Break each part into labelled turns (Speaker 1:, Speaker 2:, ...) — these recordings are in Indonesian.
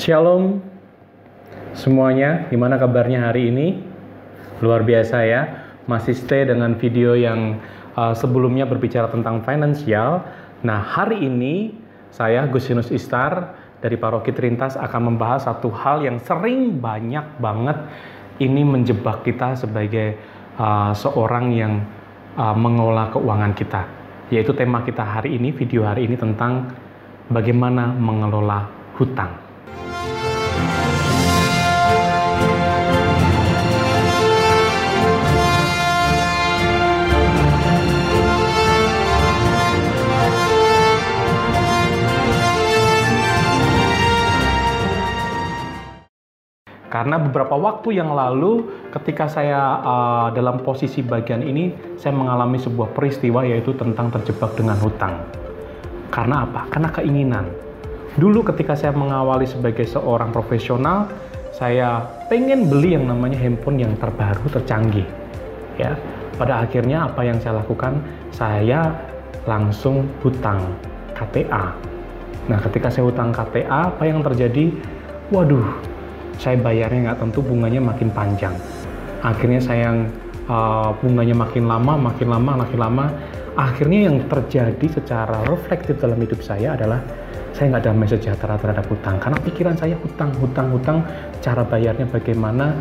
Speaker 1: Shalom semuanya, gimana kabarnya hari ini? Luar biasa ya, masih stay dengan video yang uh, sebelumnya berbicara tentang finansial. Nah, hari ini saya Gusinus Istar dari Paroki Trintas akan membahas satu hal yang sering banyak banget ini menjebak kita sebagai uh, seorang yang uh, mengelola keuangan kita. Yaitu tema kita hari ini, video hari ini tentang bagaimana mengelola hutang. Karena beberapa waktu yang lalu ketika saya uh, dalam posisi bagian ini, saya mengalami sebuah peristiwa yaitu tentang terjebak dengan hutang. Karena apa? Karena keinginan. Dulu ketika saya mengawali sebagai seorang profesional, saya pengen beli yang namanya handphone yang terbaru, tercanggih. Ya, pada akhirnya apa yang saya lakukan? Saya langsung hutang KTA. Nah, ketika saya hutang KTA, apa yang terjadi? Waduh, saya bayarnya nggak tentu bunganya makin panjang. Akhirnya saya yang uh, bunganya makin lama makin lama makin lama. Akhirnya yang terjadi secara reflektif dalam hidup saya adalah saya nggak damai sejahtera terhadap hutang. Karena pikiran saya hutang hutang hutang. Cara bayarnya bagaimana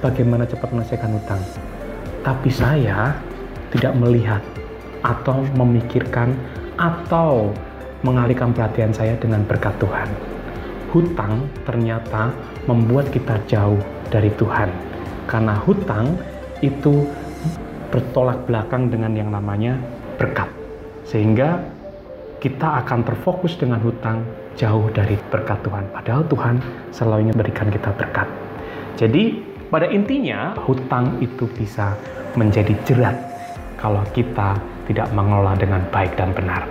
Speaker 1: bagaimana cepat menyelesaikan hutang. Tapi saya tidak melihat atau memikirkan atau mengalihkan perhatian saya dengan berkat Tuhan hutang ternyata membuat kita jauh dari Tuhan. Karena hutang itu bertolak belakang dengan yang namanya berkat. Sehingga kita akan terfokus dengan hutang jauh dari berkat Tuhan. Padahal Tuhan selalu ingin berikan kita berkat. Jadi pada intinya hutang itu bisa menjadi jerat kalau kita tidak mengelola dengan baik dan benar.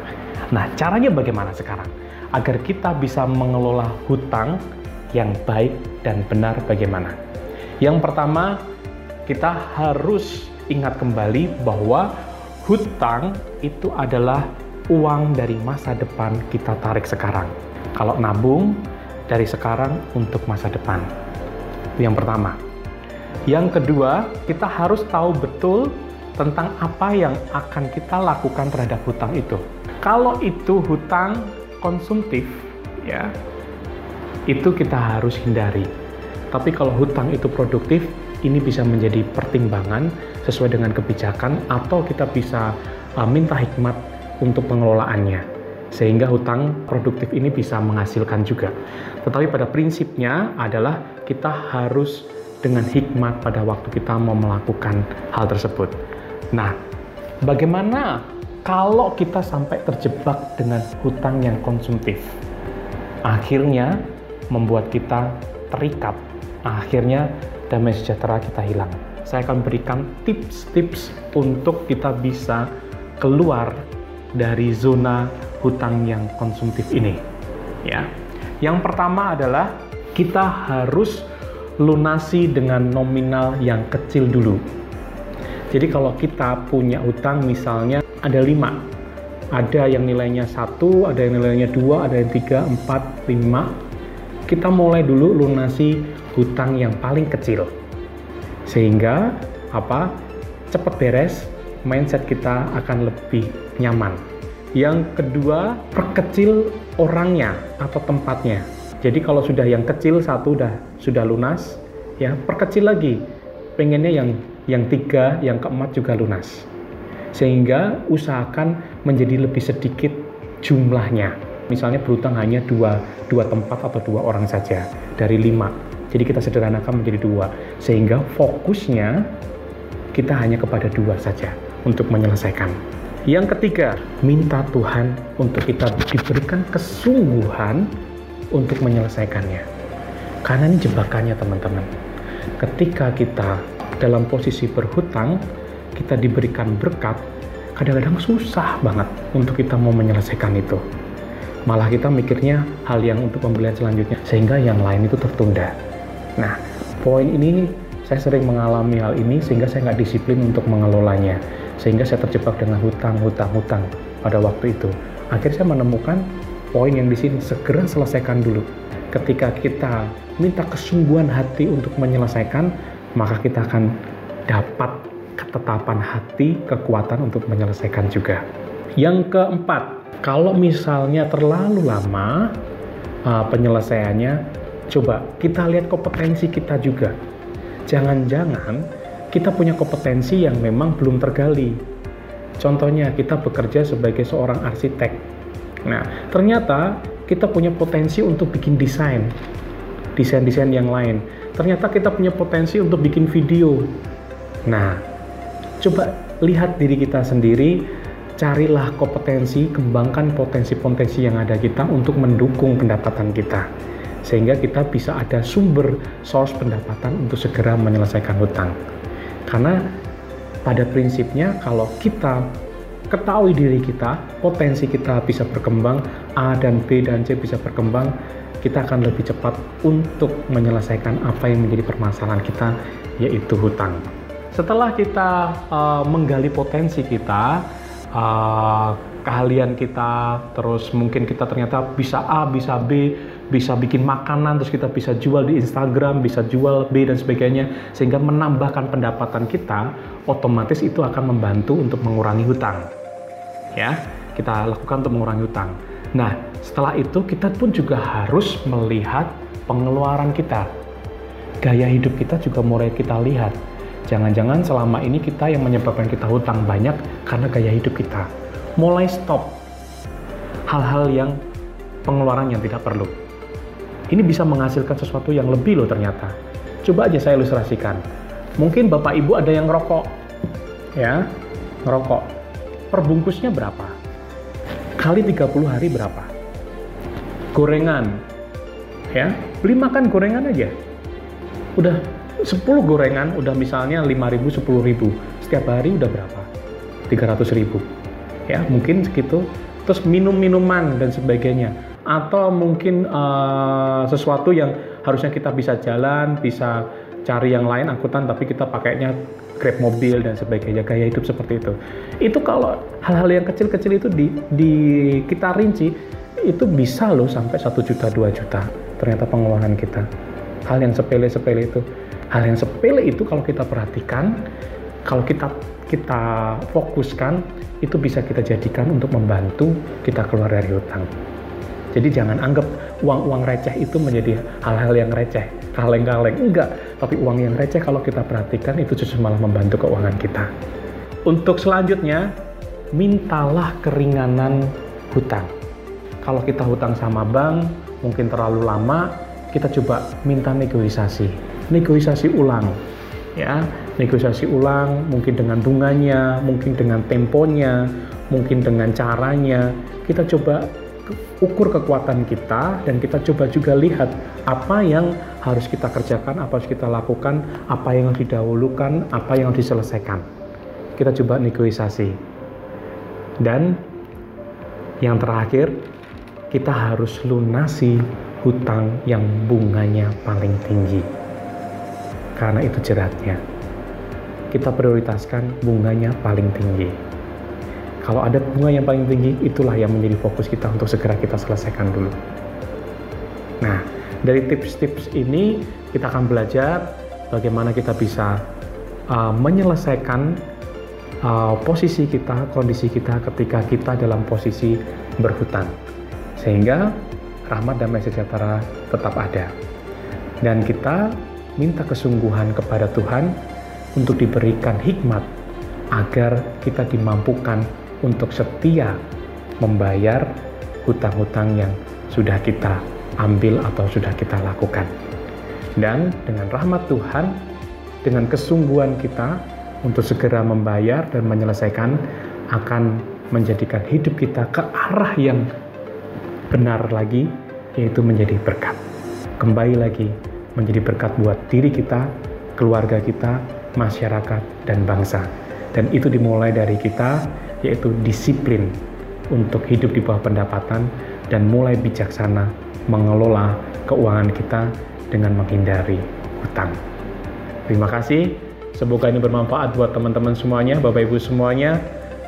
Speaker 1: Nah caranya bagaimana sekarang? Agar kita bisa mengelola hutang yang baik dan benar bagaimana. Yang pertama, kita harus ingat kembali bahwa hutang itu adalah uang dari masa depan kita tarik sekarang. Kalau nabung dari sekarang untuk masa depan. yang pertama. Yang kedua, kita harus tahu betul tentang apa yang akan kita lakukan terhadap hutang itu. Kalau itu hutang konsumtif ya itu kita harus hindari. Tapi kalau hutang itu produktif, ini bisa menjadi pertimbangan sesuai dengan kebijakan atau kita bisa uh, minta hikmat untuk pengelolaannya. Sehingga hutang produktif ini bisa menghasilkan juga. Tetapi pada prinsipnya adalah kita harus dengan hikmat pada waktu kita mau melakukan hal tersebut. Nah, bagaimana kalau kita sampai terjebak dengan hutang yang konsumtif, akhirnya membuat kita terikat, akhirnya damai sejahtera kita hilang. Saya akan berikan tips-tips untuk kita bisa keluar dari zona hutang yang konsumtif ini. Ya. Yang pertama adalah kita harus lunasi dengan nominal yang kecil dulu. Jadi kalau kita punya hutang misalnya ada lima. Ada yang nilainya satu ada yang nilainya dua ada yang tiga empat lima. Kita mulai dulu lunasi hutang yang paling kecil. Sehingga apa cepat beres mindset kita akan lebih nyaman. Yang kedua perkecil orangnya atau tempatnya. Jadi kalau sudah yang kecil satu udah sudah lunas ya perkecil lagi. Pengennya yang yang tiga yang keempat juga lunas sehingga usahakan menjadi lebih sedikit jumlahnya. Misalnya berutang hanya dua, dua tempat atau dua orang saja dari lima. Jadi kita sederhanakan menjadi dua, sehingga fokusnya kita hanya kepada dua saja untuk menyelesaikan. Yang ketiga, minta Tuhan untuk kita diberikan kesungguhan untuk menyelesaikannya. Karena ini jebakannya teman-teman. Ketika kita dalam posisi berhutang, kita diberikan berkat, kadang-kadang susah banget untuk kita mau menyelesaikan itu. Malah kita mikirnya hal yang untuk pembelian selanjutnya, sehingga yang lain itu tertunda. Nah, poin ini saya sering mengalami hal ini sehingga saya nggak disiplin untuk mengelolanya. Sehingga saya terjebak dengan hutang, hutang, hutang pada waktu itu. Akhirnya saya menemukan poin yang di sini, segera selesaikan dulu. ketika kita minta kesungguhan hati untuk menyelesaikan, maka kita akan dapat ketetapan hati, kekuatan untuk menyelesaikan juga. Yang keempat, kalau misalnya terlalu lama uh, penyelesaiannya, coba kita lihat kompetensi kita juga. Jangan-jangan kita punya kompetensi yang memang belum tergali. Contohnya, kita bekerja sebagai seorang arsitek. Nah, ternyata kita punya potensi untuk bikin desain, desain-desain yang lain. Ternyata kita punya potensi untuk bikin video. Nah, coba lihat diri kita sendiri, carilah kompetensi, kembangkan potensi-potensi yang ada kita untuk mendukung pendapatan kita. Sehingga kita bisa ada sumber source pendapatan untuk segera menyelesaikan hutang. Karena pada prinsipnya kalau kita ketahui diri kita, potensi kita bisa berkembang, A dan B dan C bisa berkembang, kita akan lebih cepat untuk menyelesaikan apa yang menjadi permasalahan kita, yaitu hutang. Setelah kita uh, menggali potensi kita, uh, keahlian kita, terus mungkin kita ternyata bisa A, bisa B, bisa bikin makanan, terus kita bisa jual di Instagram, bisa jual B dan sebagainya, sehingga menambahkan pendapatan kita, otomatis itu akan membantu untuk mengurangi hutang. Ya, kita lakukan untuk mengurangi hutang. Nah, setelah itu kita pun juga harus melihat pengeluaran kita. Gaya hidup kita juga mulai kita lihat Jangan-jangan selama ini kita yang menyebabkan kita hutang banyak karena gaya hidup kita. Mulai stop hal-hal yang pengeluaran yang tidak perlu. Ini bisa menghasilkan sesuatu yang lebih loh ternyata. Coba aja saya ilustrasikan. Mungkin Bapak Ibu ada yang ngerokok. Ya, ngerokok. Perbungkusnya berapa? Kali 30 hari berapa? Gorengan. Ya, beli makan gorengan aja. Udah 10 gorengan udah misalnya 5.000 10.000 setiap hari udah berapa 300.000 ya mungkin segitu terus minum minuman dan sebagainya atau mungkin uh, sesuatu yang harusnya kita bisa jalan bisa cari yang lain angkutan tapi kita pakainya grab mobil dan sebagainya gaya hidup seperti itu. Itu kalau hal-hal yang kecil-kecil itu di, di kita rinci itu bisa loh sampai satu juta dua juta ternyata pengeluaran kita. Hal yang sepele-sepele itu. Hal yang sepele itu kalau kita perhatikan kalau kita kita fokuskan itu bisa kita jadikan untuk membantu kita keluar dari hutang jadi jangan anggap uang-uang receh itu menjadi hal-hal yang receh kaleng-kaleng. Enggak. Tapi uang yang receh kalau kita perhatikan itu justru malah membantu keuangan kita. Untuk selanjutnya mintalah keringanan hutang. Kalau kita hutang sama bank mungkin terlalu lama kita coba minta negosiasi. Negosiasi ulang ya. Negosiasi ulang mungkin dengan bunganya mungkin dengan temponya mungkin dengan caranya. Kita coba ukur kekuatan kita dan kita coba juga lihat apa yang harus kita kerjakan apa harus kita lakukan apa yang harus didahulukan apa yang harus diselesaikan kita coba negosiasi dan yang terakhir kita harus lunasi hutang yang bunganya paling tinggi karena itu jeratnya. Kita prioritaskan bunganya paling tinggi. Kalau ada bunga yang paling tinggi, itulah yang menjadi fokus kita untuk segera kita selesaikan dulu. Nah, dari tips-tips ini kita akan belajar bagaimana kita bisa uh, menyelesaikan uh, posisi kita, kondisi kita ketika kita dalam posisi berhutang. Sehingga rahmat dan sejahtera tetap ada. Dan kita minta kesungguhan kepada Tuhan untuk diberikan hikmat agar kita dimampukan untuk setia membayar hutang-hutang yang sudah kita ambil atau sudah kita lakukan. Dan dengan rahmat Tuhan, dengan kesungguhan kita untuk segera membayar dan menyelesaikan akan menjadikan hidup kita ke arah yang benar lagi, yaitu menjadi berkat. Kembali lagi menjadi berkat buat diri kita, keluarga kita, masyarakat, dan bangsa. Dan itu dimulai dari kita, yaitu disiplin untuk hidup di bawah pendapatan dan mulai bijaksana mengelola keuangan kita dengan menghindari hutang. Terima kasih. Semoga ini bermanfaat buat teman-teman semuanya, Bapak Ibu semuanya.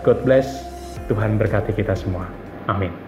Speaker 1: God bless. Tuhan berkati kita semua. Amin.